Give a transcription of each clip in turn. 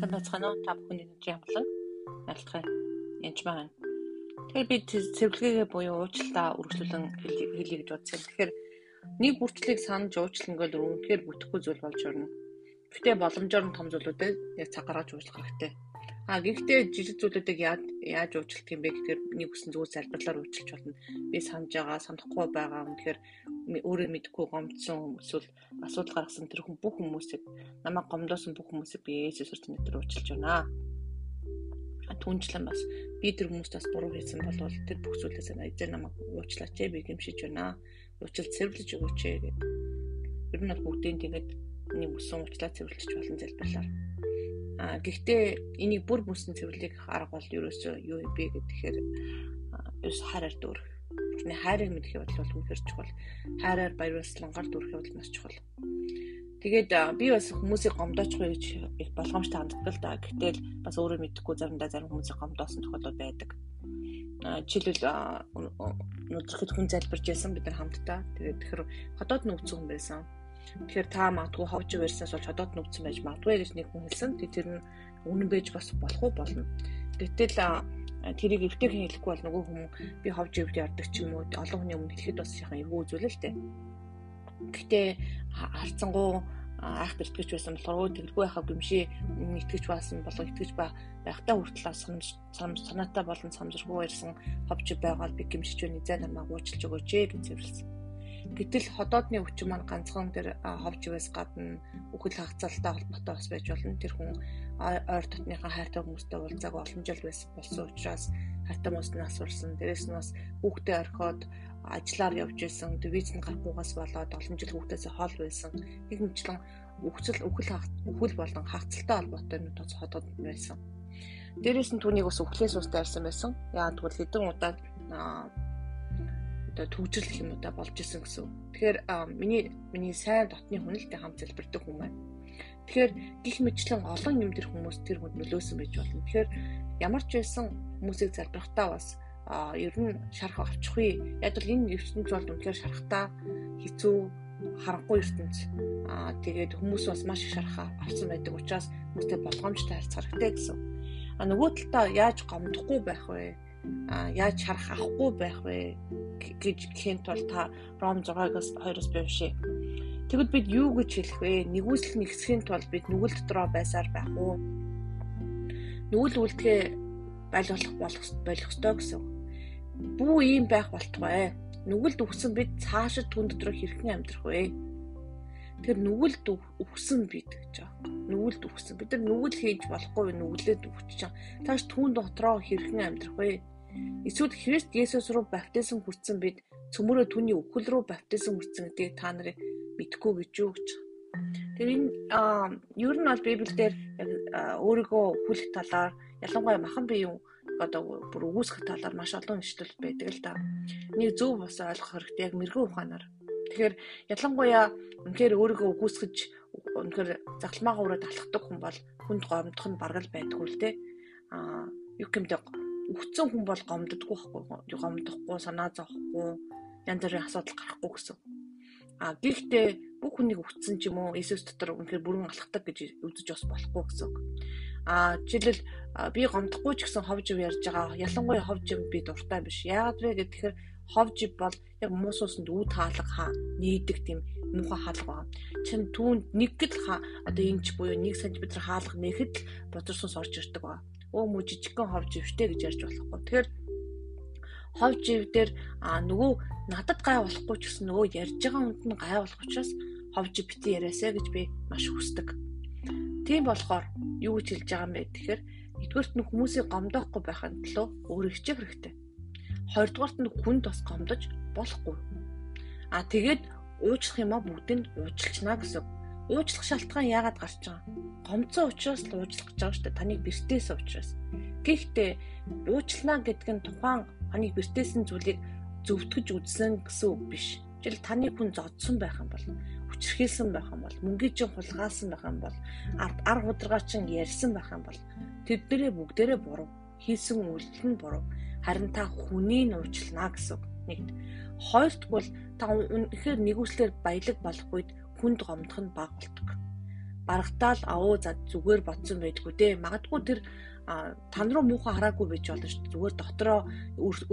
Сайн байцгаана уу? Та бүхний өдрийн амглан ялтгай янж байна. Тэгэхээр би цэвэрлэгээ буюу уучлалтаа үргэлжлүүлэн хэлье гэж бодсон. Тэгэхээр нэг бүрчлийг санаж бол үнэхээр бүтэхгүй зүйл болж орно. Гэхдээ боломжоор нь том зүйлүүдэд яг цаг гаргаж уучлах хэрэгтэй. А гэхдээ жижиг зүйлүүдийг яаж яаж уучлах юм бэ гэхээр нэг үсэн зүгээр залбирлаар уучлах болно. Би санаж байгаа, санахгүй байгаа юм. Өөрөө мэдгүй гомдсон эсвэл асуудал гаргасан тэр хүн бүх хүмүүсийг намайг гомдоосон бүх хүмүүсийг би Есүс өртөнд өдөр уучлж байна. Түнчлэн бас би тэр хүмүүст бас буруу хийсэн болвол тэр бүх зүйлээс нь эзэн намайг уучлаач ээ би гэмшиж байна. Уучлал цэвэрлэж өгөөч ээ гэдэг. Ер нь бол бүгдийн тэгээд нэг өсөн уучлаа цэвэрлэж болно залбирлаар А гэхдээ энийг бүр бүсэн цэвэрлэх арга бол ерөөсөө юу бэ гэхээр ерөөс хайраар дүүрэх. Бурхны хайрыг мэдэх явдал бол үнэхэр чухал. Хайраар баярлалангаар дүүрэх явдал маш чухал. Тэгээд би бас хүмүүсийг гомдоочихгүй гэж их болгоомжтой ханддаг л да. Гэтэл бас өөрөө мэдэхгүй заримдаа зарим хүмүүсийг гомдоосон тохиолдол байдаг. Жишээлбэл нүдрэхэд хүн залбирч байсан бид нар хамтдаа. Тэгээд тэгэхээр хотод нөхцөн хүн байсан Тэгэхээр та магадгүй ховж барьснаас бол чодоод нүгцэн байж магадгүй гэж нэг хүн хэлсэн. Тэр нь үнэн байж бас болох уу болно. Гэтэл тэрийг эвтэйхэн хэлэхгүй бол нөгөө хүн би ховж өвд ярддаг ч юм уу олон хүний өмнө хэлэхэд бас яхан эвгүй үзүүлэл л дээ. Гэхдээ харцсангуу айх бэлтгэж байсан болохоор тэгэргүй байхаа гимшээ итгэж байсан болго итгэж байхдаа хүртэл санаатай болон самжиргүй ирсэн ховж байгаад би гимшиж байна зай намайг уучлж өгөөч гэж зөвлөсөн. Гэтэл ходоодны өвчин маань ганцхан тэр ховж ивээс гадна үхэл хагцалтай холбоотой бас байж болно. Тэр хүн ойр дотныхаа хайртай хүмүүстэй уулзааг олон жил байсан болсон учраас хайртай хүмүүст нь асуурсан. Дээрээс нь бас хүүхдээ орхиод ажиллаар явж исэн. Виз нь гарахгүйгаас болоод олон жил хүүхдээсээ хол байсан. Нэг мэтлэн үхэл үхэл үхэл болон хагцалтай холбоотой нь тоц ходоод байсан. Дээрээс нь түүнийг бас үхлээс устаа арьсан байсан. Яа тэгвэл хэдэн удаа одоо төгжрөл гэх юм уу та болж исэн гэсэн. Тэгэхээр миний миний сайн дотны хүнэлтэд хамт залбирдаг хүн байна. Тэгэхээр гих мэтлэн олон юм тэр хүмүүс тэр хүнд нөлөөсөн байж болно. Тэгэхээр ямар ч байсан хүмүүсийг залбирахтаа бас а ер нь шарах авчихгүй. Яг л энэ ертөнц бол үнэхээр шарахтаа хэцүү харахгүй ертөнц. Аа тэгээд хүмүүс бас маш их шарах авсан байдаг учраас хүмүүстэй болгоомжтой харьцах хэрэгтэй гэсэн. А нөгөө талдаа яаж гомдохгүй байх вэ? Яаж харах авахгүй байх вэ гэж гэх тул та Ром 6-аас 2-оос бившээ. Тэгвэл бид юу гэж хэлэх вэ? Нэгүсэл нэгсхийн тулд бид нүгэл дотроо байсаар байх уу? Нүгэл үлдэхээ байлгах болох болох ёстой гэсэн. Бүү ийм байх болтугай. Нүгэлд өгсөн бид цаашид түн дотроо хэрхэн амьдрах вэ? Тэр нүгэлд өгсөн бид гэж байгаа. Нүгэлд өгсөн. Бид нар нүгэл хийж болохгүй нүглээд өгч чам. Тааш түн дотроо хэрхэн амьдрах вэ? Эсвэл Христ Есүс рүү баптизм хүртсэн бид цөмөрөө түүний үхэл рүү баптизм хүртсэн гэдгийг та нарыг мэдгүй гэж юу гэж. Тэр энэ ер нь бол Библиэлд өөрийгөө хүлэх талаар ялангуяа махан биеийн одоо бүр үгүйсгэх талаар маш олон ишлэл байдаг л да. Нэг зөв бас ойлгох хэрэгтэй яг мэрэгэн ухаанаар. Тэгэхээр ялангуяа үнэхээр өөрийгөө үгүйсгэж үнэхээр загламаагаа өрөөд алхдаг хүн бол хүнд гомдох нь бараг л байдгүй л те. Аа юу гэмтэй өгцөн хүн бол гомддоггүй байхгүй гомдохгүй санаа зовхгүй янз бүрийн асуудал гарахгүй гэсэн. А гэхдээ бүх хүнийг өгцөн ч юм уу Иесус дотор үнэхээр бүрэн алхдаг гэж үзэж бас болохгүй гэсэн. А жишээлбэл би гомдохгүй ч гэсэн ховж ярьж байгаа. Ялангуяа ховж би дуртай биш. Яагаад вэ гэхээр ховж бол яг муус усанд үд хаалга хаа нийдэг тийм муухай хаалга байна. Чин түүнд нэг л одоо инч буюу 1 см хаалга нэхэд л бодорсоос орж ирдэг байна өө мө жижигхэн ховж ивштэй гэж ярьж болохгүй. Тэгэхээр ховж ив дээр а нөгөө надад гай болохгүй ч гэсэн нөгөө ярьж байгаа хүнд нь гай болох учраас ховж бити яриасаа гэж би маш хүсдэг. Тийм болохоор юу гэж хэлж байгаа юм бэ тэгэхээр нэгдүгээрт нь хүмүүсийг гомдоохгүй байхын тулд өөрөө хичээх хэрэгтэй. Хоёрдугаарт нь хүнд бас гомдож болохгүй. А тэгээд уучлах юм а бүгдийг уучлчна гэсэн уучлах шалтгаан яагаад гарч байгаа? Гомцсон учраас л уучлах гэж байгаа шүү дээ. Таныг бэртээс учраас. Гэхдээ уучлана гэдэг нь тухайн таныг бэртээсэн зүйлийг зөвтгөж үзсэн гэсэн үг биш. Жишээл таны хүн зодсон байх юм бол хүчрхийлсэн байх юм бол мөнгөжин хулгаалсан байх юм бол арга ударгаачин ярьсан байх юм бол тэднэрээ бүгдээрээ буруу хийсэн үйлдэл нь буруу харин та хүнийг уучлана гэсэн үг. Нэгт хоёрт бол та үнэхээр нэгүслэр баялаг болох үед хүнд гомдох нь баг болдог. барагтаал авуу за зүгээр бодсон байдгүй дээ. Магадгүй тэр тань руу муухай хараагүй байж болно шүү дээ. Зүгээр дотроо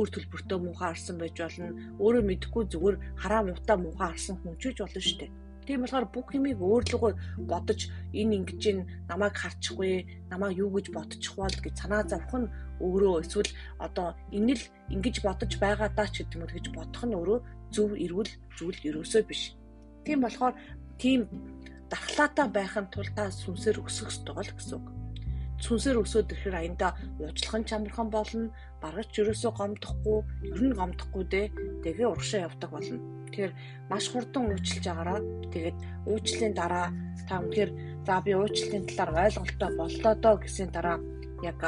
үр төлбөртөө муухай харсан байж болно. Өөрөө мэдэхгүй зүгээр хараа муутаа муухай харсан хүн ч гэж болно шүү дээ. Тийм болохоор бүх юмыг өөрлөгөө бодож энэ ингэж ин намайг харчихгүй, намайг юу гэж бодчихвол гэж санаа зовх нь өөрөө эсвэл одоо энэ л ингэж бодож байгаа даа ч гэдэг юм гэж бодох нь өөрөө зөв эрүүл зүйл ерөөсөө биш. Тийм болохоор тийм дархлаатай байхын тулд та сүнсээр өсөх ёстой гол гэсэн үг сүнсээр өсөөд ирэхээр аянда уучлах нь чамархан болно. Баргач ерөөсөө гомдохгүй, ер нь гомдохгүй дээ. Тэгээ урагшаа явдаг болно. Тэгэхээр маш хурдан уучлж агаараа тэгээд уучлалын дараа та үнэхээр за би уучлалын талаар ойлголттой боллоо доо гэсэн дараа яг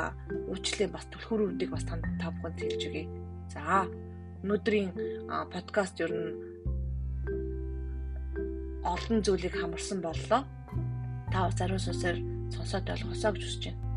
уучлалын бас түлхүүрүүдийг бас танд та бүхэнд хэлж өгье. За өнөөдрийн подкаст ер нь олон зүйлийг хамарсан боллоо. Та ариун сүнсээр сонсоод ойлгосоо гэж хүсэж байна.